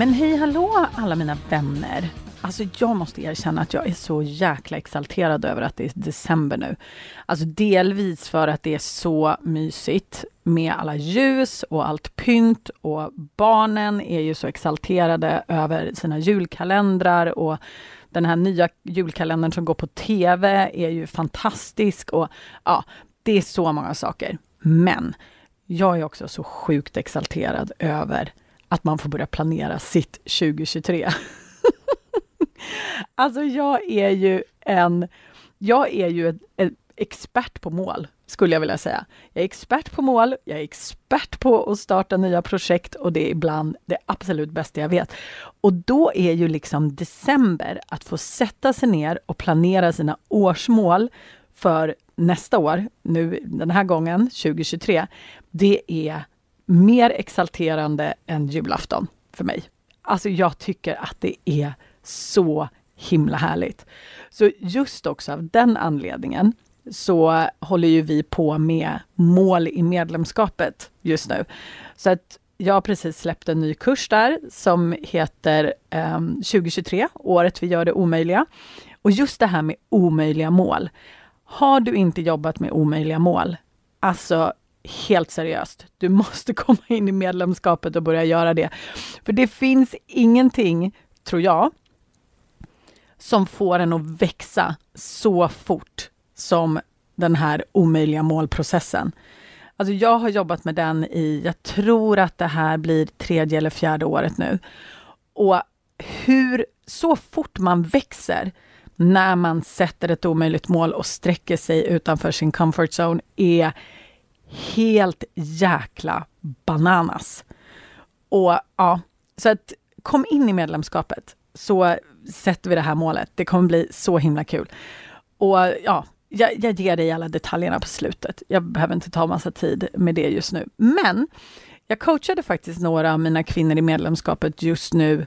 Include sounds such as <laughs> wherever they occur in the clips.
Men hej hallå alla mina vänner! Alltså jag måste erkänna att jag är så jäkla exalterad över att det är december nu. Alltså delvis för att det är så mysigt med alla ljus och allt pynt och barnen är ju så exalterade över sina julkalendrar och den här nya julkalendern som går på TV är ju fantastisk och ja, det är så många saker. Men jag är också så sjukt exalterad över att man får börja planera sitt 2023. <laughs> alltså jag är ju en, jag är ju en, en expert på mål, skulle jag vilja säga. Jag är expert på mål, jag är expert på att starta nya projekt och det är ibland det absolut bästa jag vet. Och då är ju liksom december, att få sätta sig ner och planera sina årsmål för nästa år, nu den här gången, 2023, det är mer exalterande än julafton för mig. Alltså jag tycker att det är så himla härligt. Så just också av den anledningen så håller ju vi på med mål i medlemskapet just nu. Så att jag har precis släppt en ny kurs där som heter eh, 2023, året vi gör det omöjliga. Och just det här med omöjliga mål. Har du inte jobbat med omöjliga mål, alltså helt seriöst. Du måste <laughs> komma in i medlemskapet och börja göra det. För det finns ingenting, tror jag, som får en att växa så fort som den här omöjliga målprocessen. Alltså jag har jobbat med den i, jag tror att det här blir tredje eller fjärde året nu. Och hur, så fort man växer när man sätter ett omöjligt mål och sträcker sig utanför sin comfort zone är helt jäkla bananas. Och ja, så att kom in i medlemskapet så sätter vi det här målet. Det kommer bli så himla kul. Och ja, jag, jag ger dig alla detaljerna på slutet. Jag behöver inte ta massa tid med det just nu. Men jag coachade faktiskt några av mina kvinnor i medlemskapet just nu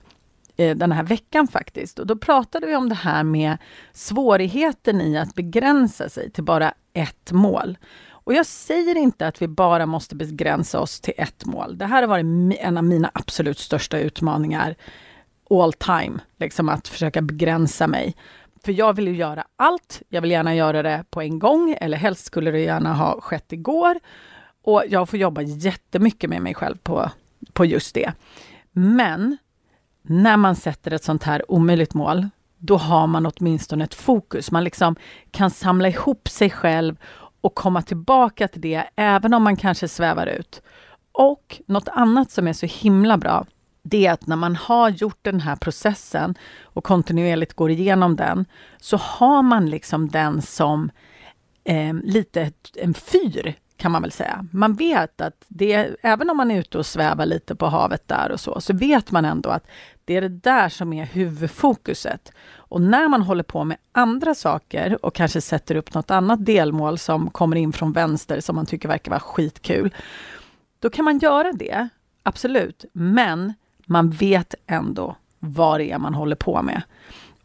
eh, den här veckan faktiskt. Och då pratade vi om det här med svårigheten i att begränsa sig till bara ett mål. Och jag säger inte att vi bara måste begränsa oss till ett mål. Det här har varit en av mina absolut största utmaningar all time, liksom att försöka begränsa mig. För jag vill ju göra allt. Jag vill gärna göra det på en gång, eller helst skulle det gärna ha skett igår. Och jag får jobba jättemycket med mig själv på, på just det. Men när man sätter ett sånt här omöjligt mål, då har man åtminstone ett fokus. Man liksom kan samla ihop sig själv och komma tillbaka till det, även om man kanske svävar ut. Och något annat som är så himla bra, det är att när man har gjort den här processen och kontinuerligt går igenom den, så har man liksom den som eh, lite en fyr, kan man väl säga. Man vet att det, även om man är ute och svävar lite på havet där och så, så vet man ändå att det är det där som är huvudfokuset. Och när man håller på med andra saker och kanske sätter upp något annat delmål som kommer in från vänster som man tycker verkar vara skitkul, då kan man göra det, absolut. Men man vet ändå vad det är man håller på med.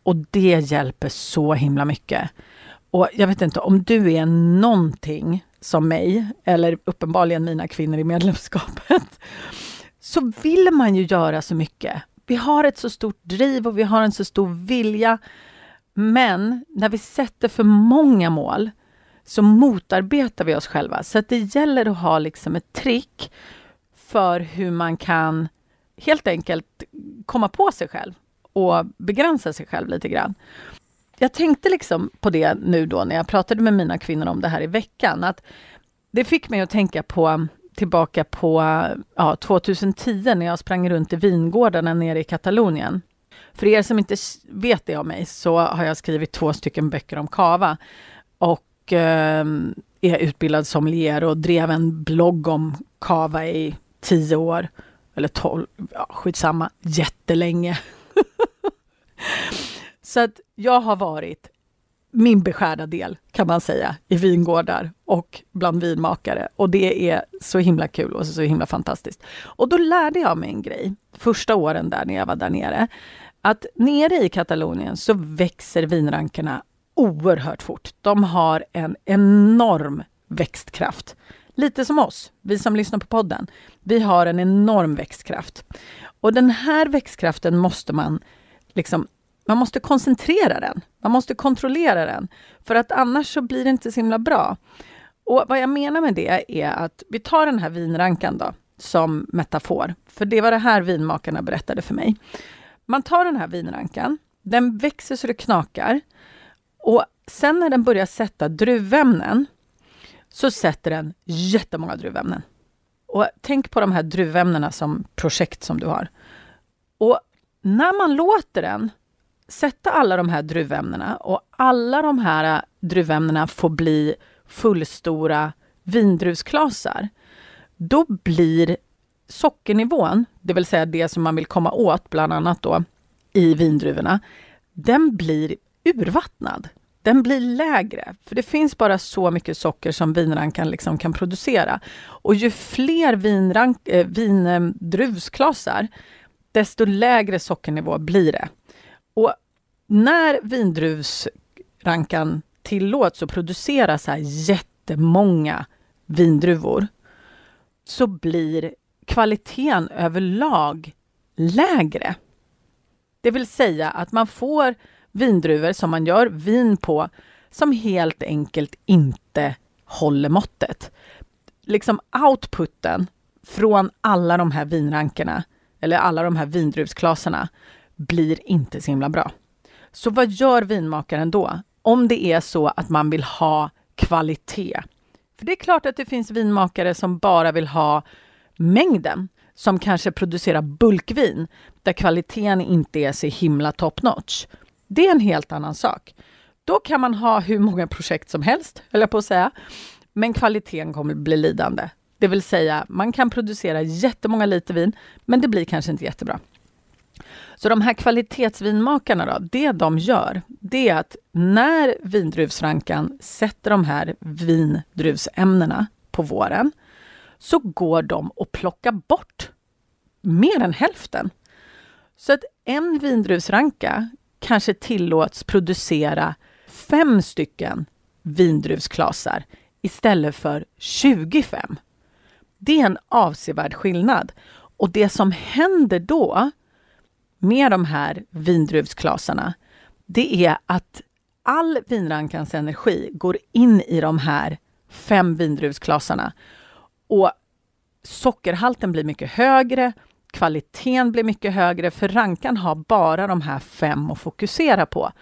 Och det hjälper så himla mycket. Och jag vet inte, om du är någonting som mig, eller uppenbarligen mina kvinnor i medlemskapet, så vill man ju göra så mycket. Vi har ett så stort driv och vi har en så stor vilja. Men när vi sätter för många mål så motarbetar vi oss själva. Så att det gäller att ha liksom ett trick för hur man kan helt enkelt komma på sig själv och begränsa sig själv lite grann. Jag tänkte liksom på det nu då när jag pratade med mina kvinnor om det här i veckan, att det fick mig att tänka på tillbaka på ja, 2010 när jag sprang runt i vingårdarna nere i Katalonien. För er som inte vet det om mig så har jag skrivit två stycken böcker om kava och eh, är utbildad sommelier och drev en blogg om kava i tio år. eller 12, ja, skitsamma, jättelänge. <laughs> Så att jag har varit min beskärda del kan man säga i vingårdar och bland vinmakare. Och det är så himla kul och så himla fantastiskt. Och då lärde jag mig en grej första åren där när jag var där nere. Att nere i Katalonien så växer vinrankerna oerhört fort. De har en enorm växtkraft. Lite som oss, vi som lyssnar på podden. Vi har en enorm växtkraft. Och den här växtkraften måste man liksom man måste koncentrera den. Man måste kontrollera den. För att annars så blir det inte så himla bra. Och vad jag menar med det är att vi tar den här vinrankan då, som metafor. För det var det här vinmakarna berättade för mig. Man tar den här vinrankan, den växer så det knakar. Och sen när den börjar sätta druvämnen så sätter den jättemånga druvämnen. Och tänk på de här druvämnena som projekt som du har. Och när man låter den sätta alla de här druvämnena och alla de här druvämnena får bli fullstora vindruvsklasar, då blir sockernivån, det vill säga det som man vill komma åt, bland annat då i vindruvorna, den blir urvattnad. Den blir lägre, för det finns bara så mycket socker som vinrankan liksom kan producera. Och ju fler vinrank, eh, äh, vindruvsklasar, desto lägre sockernivå blir det. Och när vindruvsrankan tillåts att producera så här jättemånga vindruvor så blir kvaliteten överlag lägre. Det vill säga att man får vindruvor som man gör vin på som helt enkelt inte håller måttet. Liksom outputen från alla de här vinrankerna eller alla de här vindruvsklaserna blir inte så himla bra. Så vad gör vinmakaren då? Om det är så att man vill ha kvalitet. För det är klart att det finns vinmakare som bara vill ha mängden, som kanske producerar bulkvin där kvaliteten inte är så himla top notch. Det är en helt annan sak. Då kan man ha hur många projekt som helst, höll jag på att säga. Men kvaliteten kommer bli lidande. Det vill säga, man kan producera jättemånga liter vin, men det blir kanske inte jättebra. Så de här kvalitetsvinmakarna då, det de gör, det är att när vindruvsrankan sätter de här vindruvsämnena på våren, så går de och plockar bort mer än hälften. Så att en vindruvsranka kanske tillåts producera fem stycken vindruvsklasar istället för 25. Det är en avsevärd skillnad. Och det som händer då, med de här vindruvsklasarna, det är att all vinrankans energi går in i de här fem vindruvsklasarna. Och sockerhalten blir mycket högre, kvaliteten blir mycket högre, för rankan har bara de här fem att fokusera på.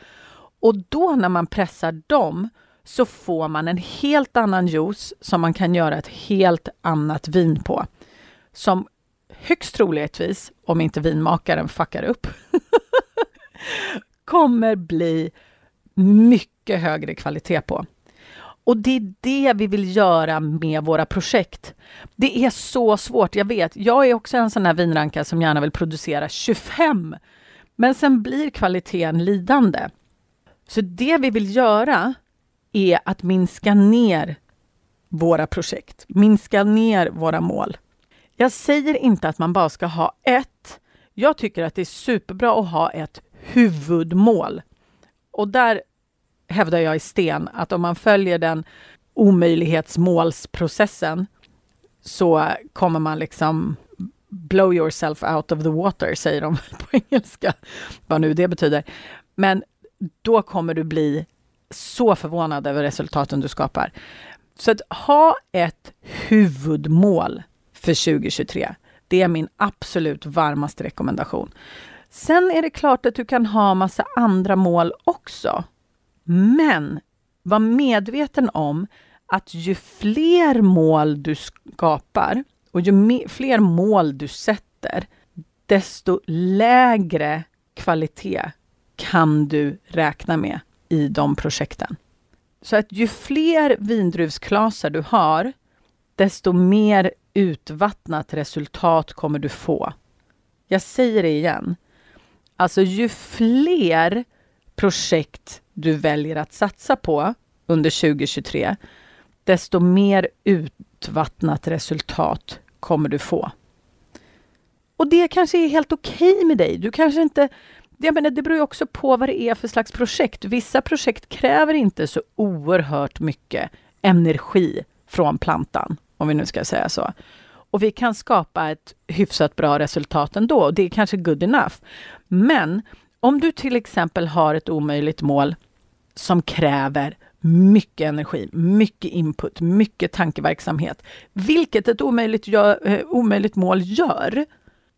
Och då när man pressar dem så får man en helt annan juice som man kan göra ett helt annat vin på. Som högst troligtvis, om inte vinmakaren fuckar upp, <laughs> kommer bli mycket högre kvalitet på. Och det är det vi vill göra med våra projekt. Det är så svårt, jag vet. Jag är också en sån här vinranka som gärna vill producera 25. Men sen blir kvaliteten lidande. Så det vi vill göra är att minska ner våra projekt, minska ner våra mål. Jag säger inte att man bara ska ha ett. Jag tycker att det är superbra att ha ett huvudmål. Och där hävdar jag i sten att om man följer den omöjlighetsmålsprocessen så kommer man liksom blow yourself out of the water, säger de <laughs> på engelska, vad nu det betyder. Men då kommer du bli så förvånad över resultaten du skapar. Så att ha ett huvudmål för 2023. Det är min absolut varmaste rekommendation. Sen är det klart att du kan ha massa andra mål också. Men var medveten om att ju fler mål du skapar och ju fler mål du sätter, desto lägre kvalitet kan du räkna med i de projekten. Så att ju fler vindruvsklasar du har, desto mer utvattnat resultat kommer du få. Jag säger det igen. Alltså ju fler projekt du väljer att satsa på under 2023, desto mer utvattnat resultat kommer du få. Och det kanske är helt okej okay med dig. Du kanske inte... Jag menar, det beror ju också på vad det är för slags projekt. Vissa projekt kräver inte så oerhört mycket energi från plantan, om vi nu ska säga så. Och vi kan skapa ett hyfsat bra resultat ändå. Det är kanske good enough. Men om du till exempel har ett omöjligt mål som kräver mycket energi, mycket input, mycket tankeverksamhet, vilket ett omöjligt, gör, eh, omöjligt mål gör,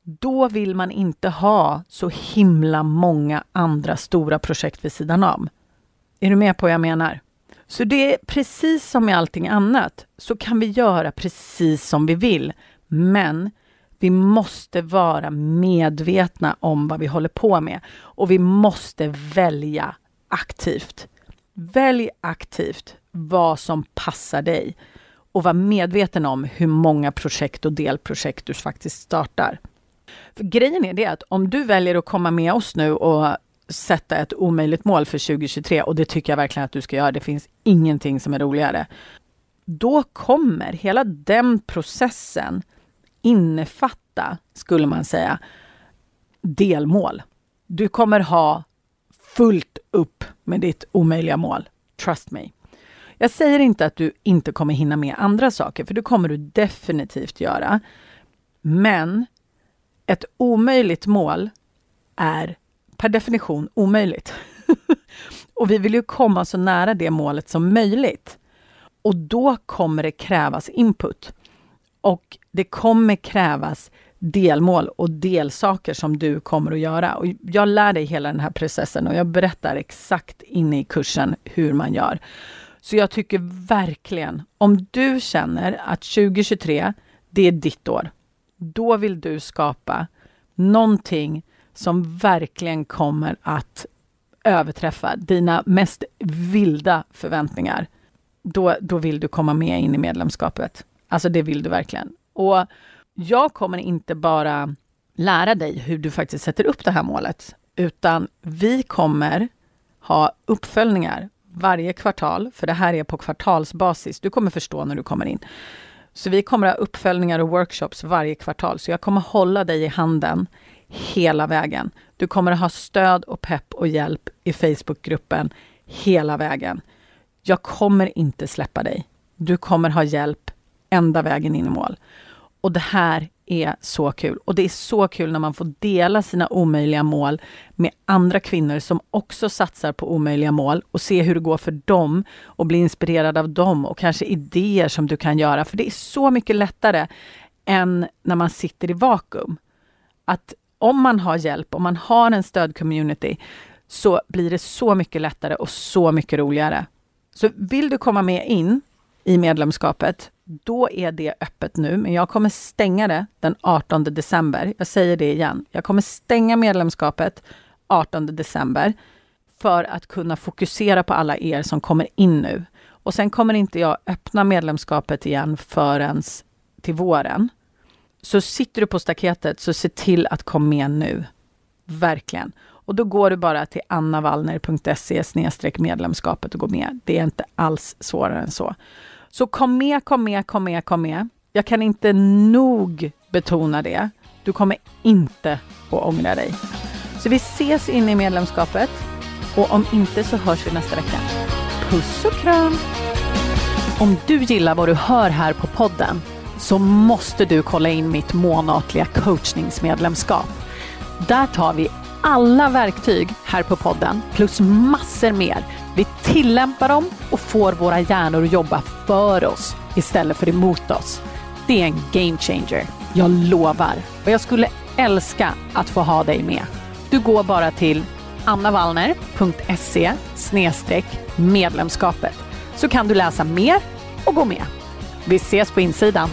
då vill man inte ha så himla många andra stora projekt vid sidan om. Är du med på vad jag menar? Så det är precis som med allting annat, så kan vi göra precis som vi vill. Men vi måste vara medvetna om vad vi håller på med och vi måste välja aktivt. Välj aktivt vad som passar dig och var medveten om hur många projekt och delprojekt du faktiskt startar. För grejen är det att om du väljer att komma med oss nu och sätta ett omöjligt mål för 2023 och det tycker jag verkligen att du ska göra. Det finns ingenting som är roligare. Då kommer hela den processen innefatta, skulle man säga, delmål. Du kommer ha fullt upp med ditt omöjliga mål. Trust me. Jag säger inte att du inte kommer hinna med andra saker, för det kommer du definitivt göra. Men ett omöjligt mål är per definition omöjligt. <laughs> och vi vill ju komma så nära det målet som möjligt. Och då kommer det krävas input. Och det kommer krävas delmål och delsaker som du kommer att göra. Och jag lär dig hela den här processen och jag berättar exakt inne i kursen hur man gör. Så jag tycker verkligen, om du känner att 2023, det är ditt år. Då vill du skapa någonting som verkligen kommer att överträffa dina mest vilda förväntningar. Då, då vill du komma med in i medlemskapet. Alltså det vill du verkligen. Och jag kommer inte bara lära dig hur du faktiskt sätter upp det här målet, utan vi kommer ha uppföljningar varje kvartal, för det här är på kvartalsbasis. Du kommer förstå när du kommer in. Så vi kommer ha uppföljningar och workshops varje kvartal, så jag kommer hålla dig i handen hela vägen. Du kommer att ha stöd och pepp och hjälp i Facebookgruppen hela vägen. Jag kommer inte släppa dig. Du kommer ha hjälp ända vägen in i mål. Och det här är så kul. Och det är så kul när man får dela sina omöjliga mål med andra kvinnor som också satsar på omöjliga mål och se hur det går för dem och bli inspirerad av dem och kanske idéer som du kan göra. För det är så mycket lättare än när man sitter i vakuum. Att om man har hjälp, om man har en stödcommunity, så blir det så mycket lättare och så mycket roligare. Så vill du komma med in i medlemskapet, då är det öppet nu, men jag kommer stänga det den 18 december. Jag säger det igen. Jag kommer stänga medlemskapet 18 december för att kunna fokusera på alla er som kommer in nu. Och sen kommer inte jag öppna medlemskapet igen förrän till våren. Så sitter du på staketet, så se till att komma med nu. Verkligen. Och då går du bara till annavallner.se medlemskapet och går med. Det är inte alls svårare än så. Så kom med, kom med, kom med, kom med. Jag kan inte nog betona det. Du kommer inte att ångra dig. Så vi ses inne i medlemskapet och om inte så hörs vi nästa vecka. Puss och kram! Om du gillar vad du hör här på podden så måste du kolla in mitt månatliga coachningsmedlemskap. Där tar vi alla verktyg här på podden plus massor mer. Vi tillämpar dem och får våra hjärnor att jobba för oss istället för emot oss. Det är en game changer. Jag lovar. Och jag skulle älska att få ha dig med. Du går bara till annavallner.se medlemskapet så kan du läsa mer och gå med. Vi ses på insidan.